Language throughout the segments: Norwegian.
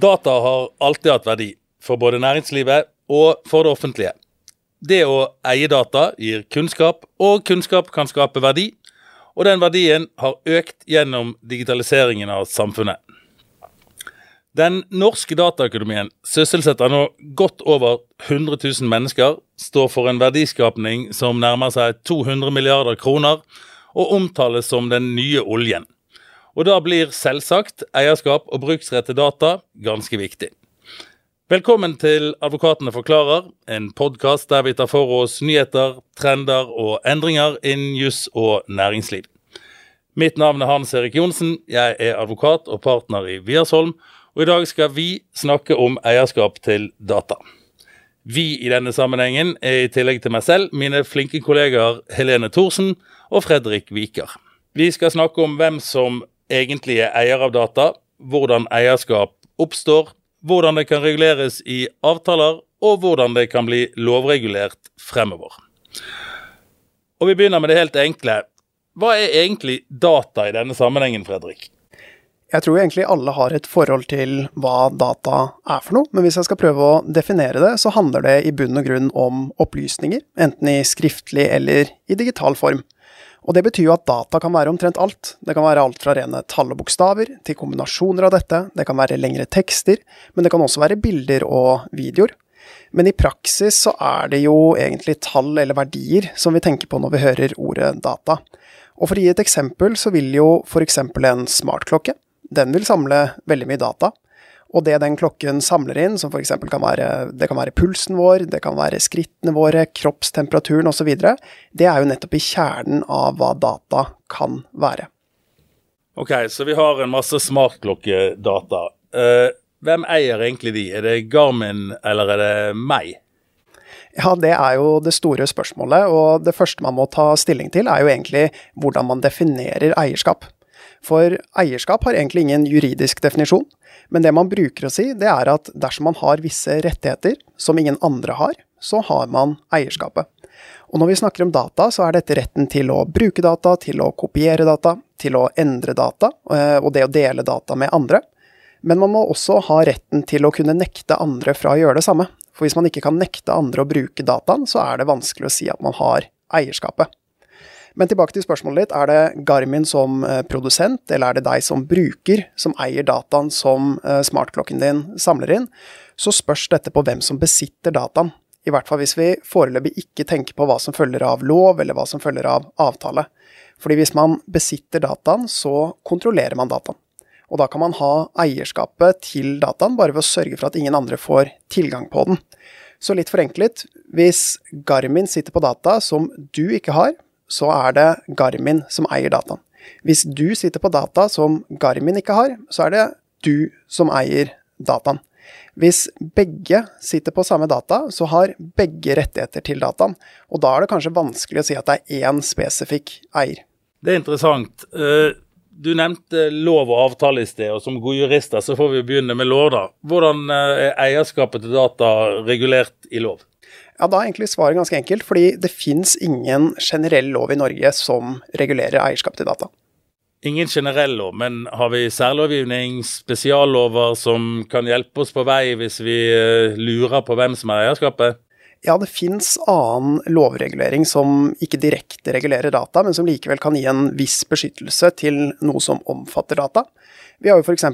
Data har alltid hatt verdi, for både næringslivet og for det offentlige. Det å eie data gir kunnskap, og kunnskap kan skape verdi. Og den verdien har økt gjennom digitaliseringen av samfunnet. Den norske dataøkonomien sysselsetter nå godt over 100 000 mennesker, står for en verdiskapning som nærmer seg 200 milliarder kroner, og omtales som den nye oljen. Og da blir selvsagt eierskap og bruksrett til data ganske viktig. Velkommen til Advokatene forklarer, en podkast der vi tar for oss nyheter, trender og endringer innen juss og næringsliv. Mitt navn er Hans Erik Johnsen, jeg er advokat og partner i Wiersholm, og i dag skal vi snakke om eierskap til data. Vi i denne sammenhengen er i tillegg til meg selv mine flinke kollegaer Helene Thorsen og Fredrik Viker. Vi skal snakke om hvem som egentlig er eier av data, hvordan eierskap oppstår, hvordan det kan reguleres i avtaler, og hvordan det kan bli lovregulert fremover. Og vi begynner med det helt enkle. Hva er egentlig data i denne sammenhengen, Fredrik? Jeg tror egentlig alle har et forhold til hva data er for noe, men hvis jeg skal prøve å definere det, så handler det i bunn og grunn om opplysninger, enten i skriftlig eller i digital form. Og det betyr jo at data kan være omtrent alt. Det kan være alt fra rene tall og bokstaver til kombinasjoner av dette, det kan være lengre tekster, men det kan også være bilder og videoer. Men i praksis så er det jo egentlig tall eller verdier som vi tenker på når vi hører ordet data. Og for å gi et eksempel, så vil jo f.eks. en smartklokke, den vil samle veldig mye data. Og det den klokken samler inn, som f.eks. kan være, det kan være pulsen vår, det kan være skrittene våre, kroppstemperaturen osv., det er jo nettopp i kjernen av hva data kan være. Ok, så vi har en masse smartklokkedata. Uh, hvem eier egentlig de? Er det Garmin, eller er det meg? Ja, det er jo det store spørsmålet, og det første man må ta stilling til, er jo egentlig hvordan man definerer eierskap. For eierskap har egentlig ingen juridisk definisjon. Men det man bruker å si, det er at dersom man har visse rettigheter som ingen andre har, så har man eierskapet. Og når vi snakker om data, så er dette retten til å bruke data, til å kopiere data, til å endre data, eh, og det å dele data med andre. Men man må også ha retten til å kunne nekte andre fra å gjøre det samme. For hvis man ikke kan nekte andre å bruke dataen, så er det vanskelig å si at man har eierskapet. Men tilbake til spørsmålet ditt. Er det Garmin som eh, produsent, eller er det deg som bruker, som eier dataen som eh, smartklokken din samler inn? Så spørs dette på hvem som besitter dataen. I hvert fall hvis vi foreløpig ikke tenker på hva som følger av lov, eller hva som følger av avtale. Fordi hvis man besitter dataen, så kontrollerer man dataen. Og da kan man ha eierskapet til dataen bare ved å sørge for at ingen andre får tilgang på den. Så litt forenklet, hvis Garmin sitter på data som du ikke har, så er det Garmin som eier dataen. Hvis du sitter på data som Garmin ikke har, så er det du som eier dataen. Hvis begge sitter på samme data, så har begge rettigheter til dataen. Og da er det kanskje vanskelig å si at det er én spesifikk eier. Det er interessant. Eh, du nevnte lov og avtale i sted, og som gode jurister så får vi begynne med lov, da. Hvordan eh, er eierskapet til data regulert i lov? Ja, Da er egentlig svaret ganske enkelt, fordi det fins ingen generell lov i Norge som regulerer eierskap til data. Ingen generell lov, men har vi særlovgivning, spesiallover som kan hjelpe oss på vei hvis vi eh, lurer på hvem som er eierskapet? Ja, det fins annen lovregulering som ikke direkte regulerer data, men som likevel kan gi en viss beskyttelse til noe som omfatter data. Vi har jo f.eks.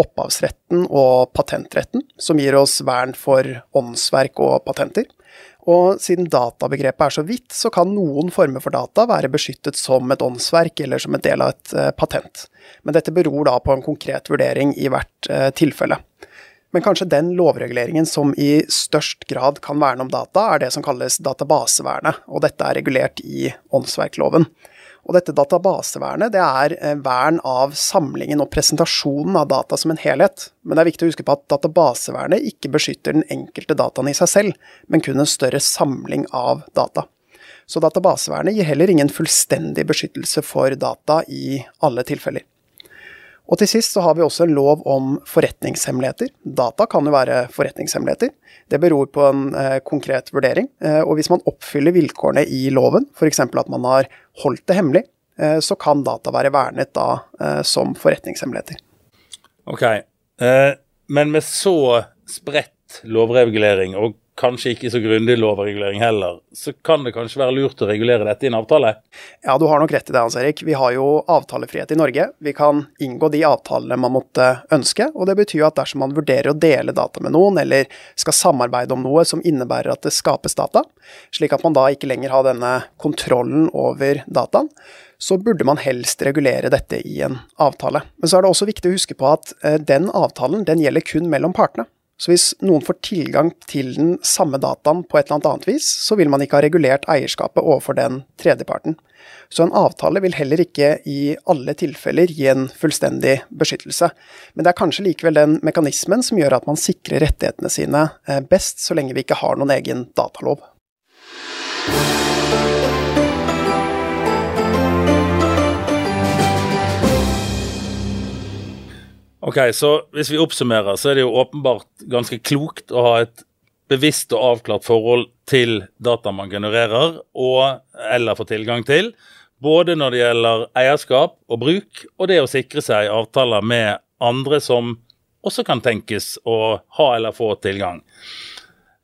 opphavsretten og patentretten, som gir oss vern for åndsverk og patenter. Og siden databegrepet er så vidt, så kan noen former for data være beskyttet som et åndsverk eller som en del av et uh, patent. Men dette beror da på en konkret vurdering i hvert uh, tilfelle. Men kanskje den lovreguleringen som i størst grad kan verne om data, er det som kalles databasevernet, og dette er regulert i åndsverkloven. Og dette databasevernet det er eh, vern av samlingen og presentasjonen av data som en helhet. Men det er viktig å huske på at databasevernet ikke beskytter den enkelte dataen i seg selv, men kun en større samling av data. Så databasevernet gir heller ingen fullstendig beskyttelse for data i alle tilfeller. Og til sist så har vi også en lov om forretningshemmeligheter. Data kan jo være forretningshemmeligheter. Det beror på en eh, konkret vurdering. Eh, og hvis man oppfyller vilkårene i loven, f.eks. at man har holdt det hemmelig, eh, så kan data være vernet da eh, som forretningshemmeligheter. Ok, eh, Men med så spredt lovregulering, og kanskje ikke så grundig lovregulering heller, så kan det kanskje være lurt å regulere dette i en avtale? Ja, du har nok rett i det, Hans Erik. Vi har jo avtalefrihet i Norge. Vi kan inngå de avtalene man måtte ønske, og det betyr at dersom man vurderer å dele data med noen, eller skal samarbeide om noe som innebærer at det skapes data, slik at man da ikke lenger har denne kontrollen over dataen, så burde man helst regulere dette i en avtale. Men så er det også viktig å huske på at eh, den avtalen den gjelder kun mellom partene. Så hvis noen får tilgang til den samme dataen på et eller annet vis, så vil man ikke ha regulert eierskapet overfor den tredjeparten. Så en avtale vil heller ikke i alle tilfeller gi en fullstendig beskyttelse. Men det er kanskje likevel den mekanismen som gjør at man sikrer rettighetene sine eh, best, så lenge vi ikke har noen egen datalov. Ok, så hvis vi oppsummerer, så er det jo åpenbart ganske klokt å ha et bevisst og avklart forhold til data man genererer og eller får tilgang til. Både når det gjelder eierskap og bruk, og det å sikre seg avtaler med andre som også kan tenkes å ha eller få tilgang.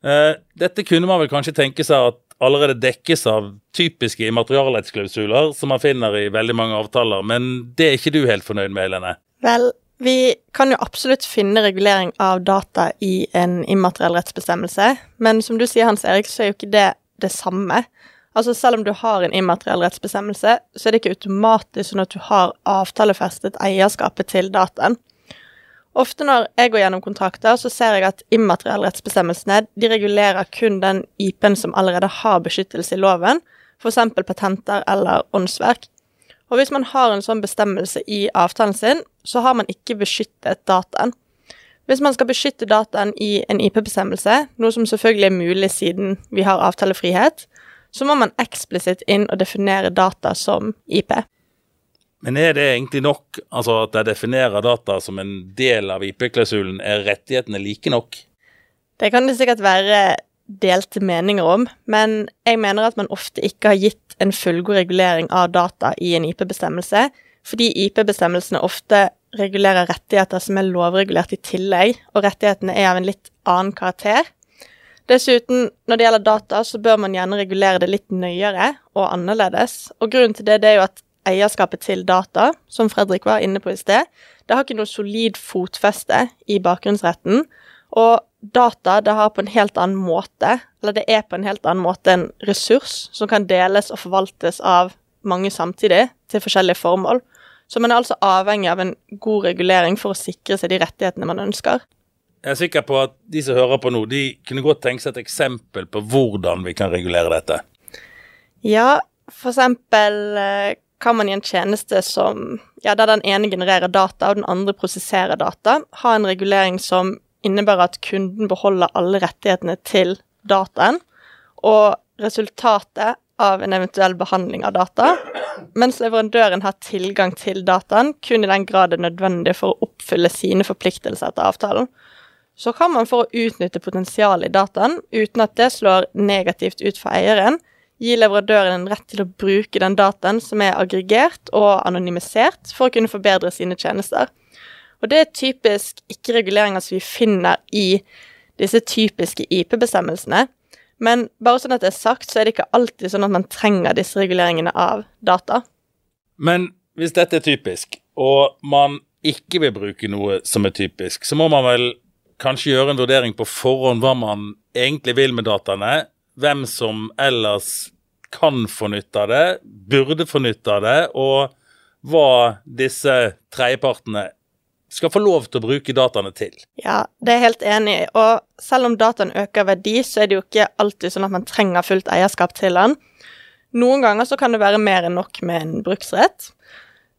Eh, dette kunne man vel kanskje tenke seg at allerede dekkes av typiske immaterialrettsklausuler som man finner i veldig mange avtaler, men det er ikke du helt fornøyd med, Helene? Vel, vi kan jo absolutt finne regulering av data i en immateriell rettsbestemmelse, men som du sier, Hans Erik, så er jo ikke det det samme. Altså Selv om du har en immateriell rettsbestemmelse, så er det ikke automatisk sånn at du har avtalefestet eierskapet til dataen. Ofte når jeg går gjennom kontrakter, så ser jeg at immateriell rettsbestemmelsene de regulerer kun den IP-en som allerede har beskyttelse i loven, f.eks. patenter eller åndsverk. Og hvis man har en sånn bestemmelse i avtalen sin, så har man ikke beskyttet dataen. Hvis man skal beskytte dataen i en IP-bestemmelse, noe som selvfølgelig er mulig siden vi har avtalefrihet, så må man eksplisitt inn og definere data som IP. Men er det egentlig nok, altså at jeg definerer data som en del av IP-klausulen, er rettighetene like nok? Det kan det sikkert være delte meninger om, men jeg mener at man ofte ikke har gitt en fullgod regulering av data i en IP-bestemmelse, fordi IP-bestemmelsene ofte regulerer rettigheter som er lovregulert i tillegg, og rettighetene er av en litt annen karakter. Dessuten, når det gjelder data, så bør man gjerne regulere det litt nøyere og annerledes, og grunnen til det, det er jo at eierskapet til data, som Fredrik var inne på i sted, det har ikke noe solid fotfeste i bakgrunnsretten, og data det har på en helt annen måte, eller det er på en helt annen måte en ressurs som kan deles og forvaltes av mange samtidig, til forskjellige formål. Så man er altså avhengig av en god regulering for å sikre seg de rettighetene man ønsker. Jeg er sikker på at de som hører på nå, de kunne godt tenke seg et eksempel på hvordan vi kan regulere dette. Ja, for eksempel eh, kan man i en tjeneste som ja, der den ene genererer data og den andre prosesserer data, ha en regulering som innebærer at kunden beholder alle rettighetene til dataen, og resultatet av en eventuell behandling av data, mens leverandøren har tilgang til dataen kun i den grad det er nødvendig for å oppfylle sine forpliktelser etter avtalen. Så kan man for å utnytte potensialet i dataen, uten at det slår negativt ut for eieren, gi leverandøren en rett til å bruke den dataen som er aggregert og anonymisert, for å kunne forbedre sine tjenester. Og det er typisk ikke reguleringer som vi finner i disse typiske IP-bestemmelsene. Men bare sånn at det er sagt, så er det ikke alltid sånn at man trenger disse reguleringene av data. Men hvis dette er typisk, og man ikke vil bruke noe som er typisk, så må man vel kanskje gjøre en vurdering på forhånd hva man egentlig vil med dataene, hvem som ellers kan få nytte av det, burde få nytte av det, og hva disse tredjepartene skal få lov til å bruke dataene til. Ja, det er jeg helt enig i. Og selv om dataen øker verdi, så er det jo ikke alltid sånn at man trenger fullt eierskap til den. Noen ganger så kan det være mer enn nok med en bruksrett.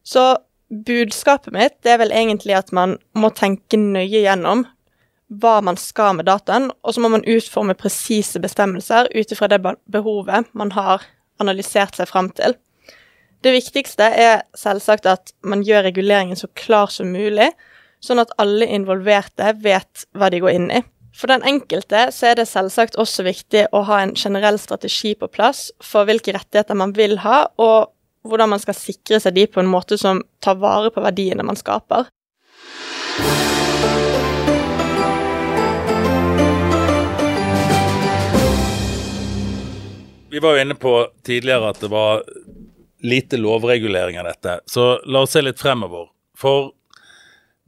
Så budskapet mitt det er vel egentlig at man må tenke nøye gjennom hva man skal med dataen, og så må man utforme presise bestemmelser ut ifra det behovet man har analysert seg fram til. Det viktigste er selvsagt at man gjør reguleringen så klar som mulig, sånn at alle involverte vet hva de går inn i. For den enkelte så er det selvsagt også viktig å ha en generell strategi på plass for hvilke rettigheter man vil ha, og hvordan man skal sikre seg de på en måte som tar vare på verdiene man skaper. Vi var jo inne på tidligere at det var lite lovregulering av dette, så la oss se litt fremover. For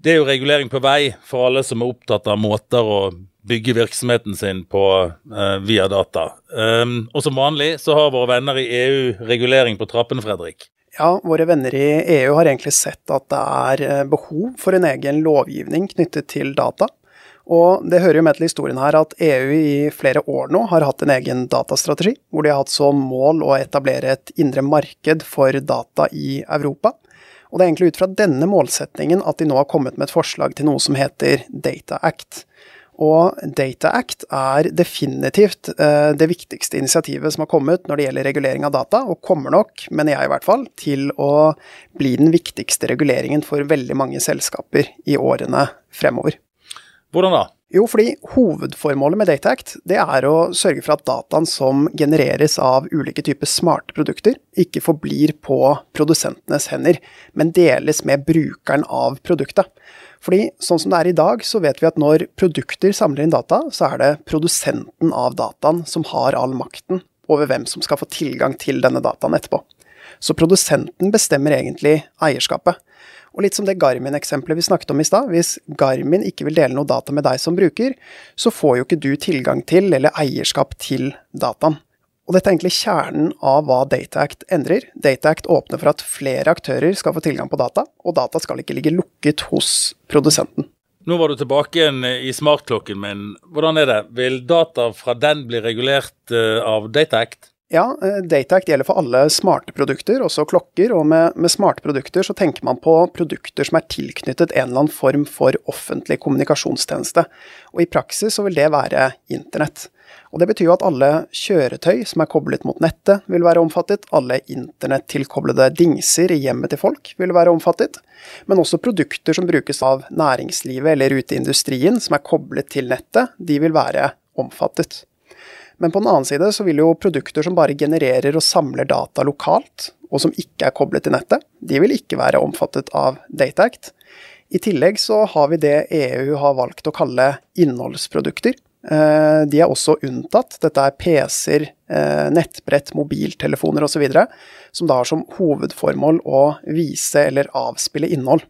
det er jo regulering på vei for alle som er opptatt av måter å bygge virksomheten sin på uh, via data. Um, og som vanlig så har våre venner i EU regulering på trappene, Fredrik. Ja, våre venner i EU har egentlig sett at det er eh, behov for en egen lovgivning knyttet til data. Og det hører jo med til historien her at EU i flere år nå har hatt en egen datastrategi, hvor de har hatt som mål å etablere et indre marked for data i Europa. Og det er egentlig ut fra denne målsetningen at de nå har kommet med et forslag til noe som heter Data Act. Og Data Act er definitivt eh, det viktigste initiativet som har kommet når det gjelder regulering av data, og kommer nok, mener jeg i hvert fall, til å bli den viktigste reguleringen for veldig mange selskaper i årene fremover. Hvordan da? Jo, fordi hovedformålet med DataAct det er å sørge for at dataen som genereres av ulike typer smarte produkter, ikke forblir på produsentenes hender, men deles med brukeren av produktet. Fordi sånn som det er i dag, så vet vi at når produkter samler inn data, så er det produsenten av dataen som har all makten over hvem som skal få tilgang til denne dataen etterpå. Så produsenten bestemmer egentlig eierskapet. Og litt som det Garmin-eksempelet vi snakket om i stad. Hvis Garmin ikke vil dele noe data med deg som bruker, så får jo ikke du tilgang til eller eierskap til dataen. Og dette er egentlig kjernen av hva DataAct endrer. DataAct åpner for at flere aktører skal få tilgang på data, og data skal ikke ligge lukket hos produsenten. Nå var du tilbake igjen i smartklokken min. Hvordan er det? Vil data fra den bli regulert eh, av DataAct? Ja, eh, DataAct gjelder for alle smarte produkter, også klokker. Og med, med, smarte produkter så tenker man på produkter som er tilknyttet en eller annen form for offentlig kommunikasjonstjeneste. Og i praksis så vil det være internett. Og det betyr jo at alle kjøretøy som er koblet mot nettet, vil være omfattet. Alle internettilkoblede dingser i hjemmet til folk vil være omfattet. Men også produkter som brukes av næringslivet eller ute i industrien, som er koblet til nettet, de vil være omfattet. Men på den annen side så vil jo produkter som bare genererer og samler data lokalt, og som ikke er koblet til nettet, de vil ikke være omfattet av DataAct. I tillegg så har vi det EU har valgt å kalle innholdsprodukter. Eh, de er også unntatt. Dette er PC-er, eh, nettbrett, mobiltelefoner osv. som da har som hovedformål å vise eller avspille innhold.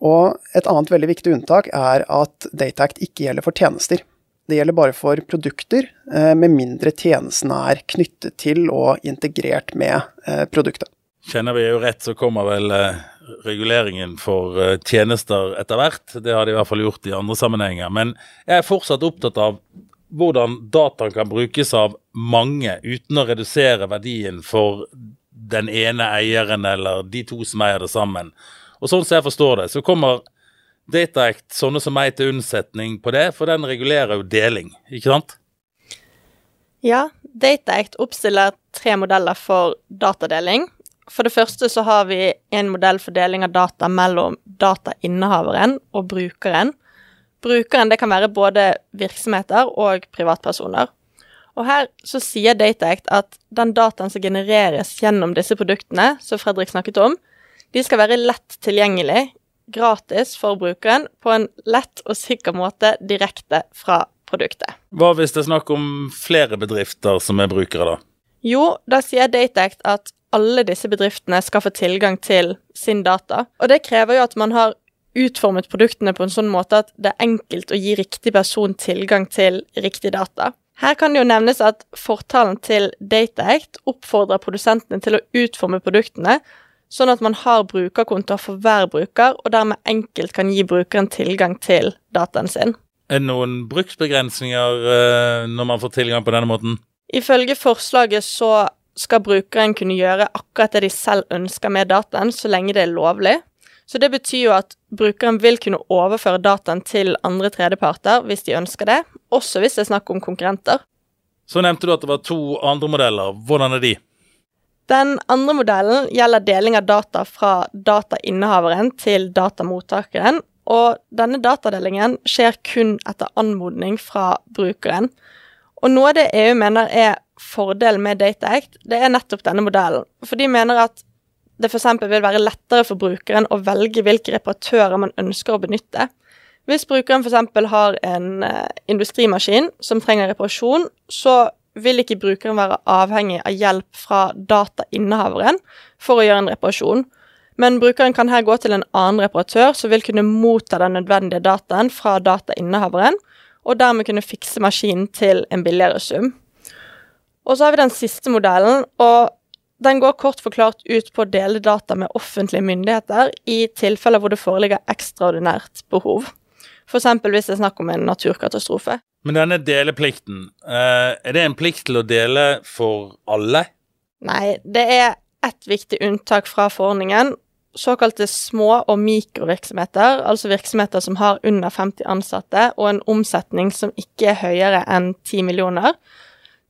Og et annet veldig viktig unntak er at DataAct ikke gjelder for tjenester. Det gjelder bare for produkter, eh, med mindre tjenestene er knyttet til og integrert med eh, produktet. Kjenner vi jo rett, så kommer vel eh, reguleringen for tjenester etter hvert. Det har de i hvert fall gjort i andre sammenhenger. Men jeg er fortsatt opptatt av hvordan dataen kan brukes av mange uten å redusere verdien for den ene eieren eller de to som eier det sammen. Og sånn som jeg forstår det, så kommer Data Act sånne som meg til unnsetning på det, for den regulerer jo deling, ikke sant? Ja, Data Act oppstiller tre modeller for datadeling. For det første så har vi en modell for deling av data mellom datainnehaveren og brukeren. Brukeren det kan være både virksomheter og privatpersoner. Og her så sier Data Act at den dataen som genereres gjennom disse produktene, som Fredrik snakket om, de skal være lett tilgjengelig gratis for brukeren på en lett og sikker måte direkte fra produktet. Hva hvis det er snakk om flere bedrifter som er brukere, da? Jo, da sier DateAct at alle disse bedriftene skal få tilgang til sin data. Og det krever jo at man har utformet produktene på en sånn måte at det er enkelt å gi riktig person tilgang til riktig data. Her kan det jo nevnes at fortalen til Dataact oppfordrer produsentene til å utforme produktene sånn at man har brukerkontoer for hver bruker, og dermed enkelt kan gi brukeren tilgang til dataen sin. Er det noen bruksbegrensninger uh, når man får tilgang på denne måten? Ifølge forslaget så skal brukeren kunne gjøre akkurat det de selv ønsker med dataen, så lenge det er lovlig. Så det betyr jo at brukeren vil kunne overføre dataen til andre tredjeparter hvis de ønsker det, også hvis det er snakk om konkurrenter. Så nevnte du at det var to andre modeller. Hvordan er de? Den andre modellen gjelder deling av data fra datainnehaveren til datamottakeren, og denne datadelingen skjer kun etter anmodning fra brukeren. Og noe av det EU mener er fordelen med Data Act, det er nettopp denne modellen. For de mener at det f.eks. vil være lettere for brukeren å velge hvilke reparatører man ønsker å benytte. Hvis brukeren f.eks. har en uh, industrimaskin som trenger reparasjon, så vil ikke brukeren være avhengig av hjelp fra datainnehaveren for å gjøre en reparasjon, men brukeren kan her gå til en annen reparatør som vil kunne motta den nødvendige dataen fra datainnehaveren, og dermed kunne fikse maskinen til en billigere sum. Og så har vi den siste modellen, og den går kort forklart ut på å dele data med offentlige myndigheter i tilfeller hvor det foreligger ekstraordinært behov. F.eks. hvis det er snakk om en naturkatastrofe. Men denne deleplikten, eh, er det en plikt til å dele for alle? Nei, det er ett viktig unntak fra forordningen. Såkalte små- og mikrovirksomheter, altså virksomheter som har under 50 ansatte og en omsetning som ikke er høyere enn 10 millioner,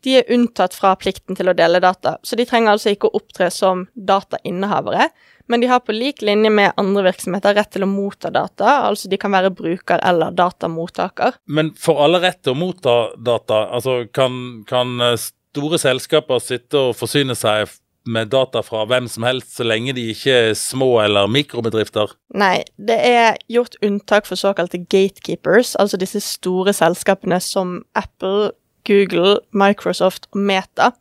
de er unntatt fra plikten til å dele data. Så de trenger altså ikke å opptre som datainnehavere, men de har på lik linje med andre virksomheter rett til å motta data, altså de kan være bruker eller datamottaker. Men får alle rett til å motta data? Altså kan, kan eh, store selskaper sitte og forsyne seg med data fra hvem som helst, så lenge de ikke er små eller mikrobedrifter? Nei, det er gjort unntak for såkalte gatekeepers, altså disse store selskapene som Apple, Google, Microsoft og Meta.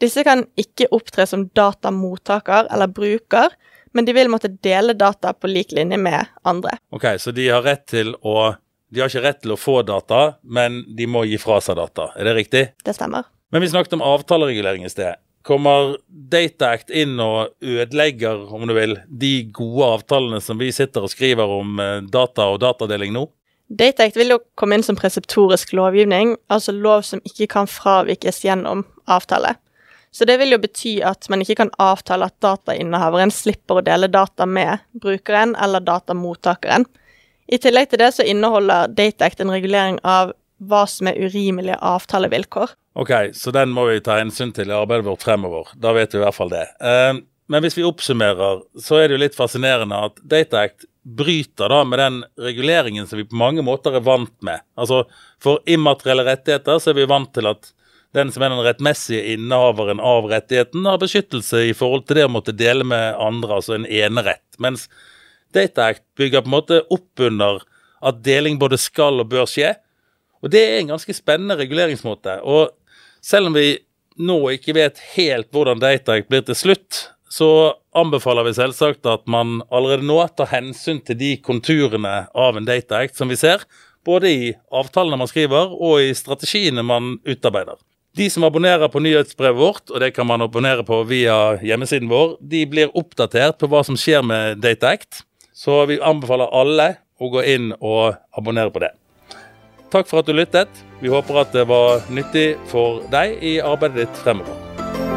Disse kan ikke opptre som datamottaker eller bruker, men de vil måtte dele data på lik linje med andre. Ok, Så de har rett til å De har ikke rett til å få data, men de må gi fra seg data. Er det riktig? Det stemmer. Men vi snakket om avtaleregulering i sted. Kommer Data Act inn og ødelegger, om du vil, de gode avtalene som vi sitter og skriver om eh, data og datadeling nå? Data Act vil jo komme inn som preseptorisk lovgivning, altså lov som ikke kan fravikes gjennom avtale. Så det vil jo bety at man ikke kan avtale at datainnehaveren slipper å dele data med brukeren eller datamottakeren. I tillegg til det så inneholder Date Act en regulering av hva som er urimelige avtalevilkår. Ok, så den må vi ta hensyn til i arbeidet vårt fremover. Da vet vi i hvert fall det. Eh, men hvis vi oppsummerer, så er det jo litt fascinerende at Date Act bryter da med den reguleringen som vi på mange måter er vant med. Altså, For immaterielle rettigheter så er vi vant til at den som er den rettmessige innehaveren av rettigheten, har beskyttelse i forhold til det å måtte dele med andre, altså en enerett. Mens Data Act bygger på en måte opp under at deling både skal og bør skje. Og det er en ganske spennende reguleringsmåte. Og selv om vi nå ikke vet helt hvordan Data Act blir til slutt, så anbefaler vi selvsagt at man allerede nå tar hensyn til de konturene av en Data Act som vi ser, både i avtalene man skriver og i strategiene man utarbeider. De som abonnerer på nyhetsbrevet vårt, og det kan man abonnere på via hjemmesiden vår, de blir oppdatert på hva som skjer med Data Act. Så vi anbefaler alle å gå inn og abonnere på det. Takk for at du lyttet. Vi håper at det var nyttig for deg i arbeidet ditt fremover.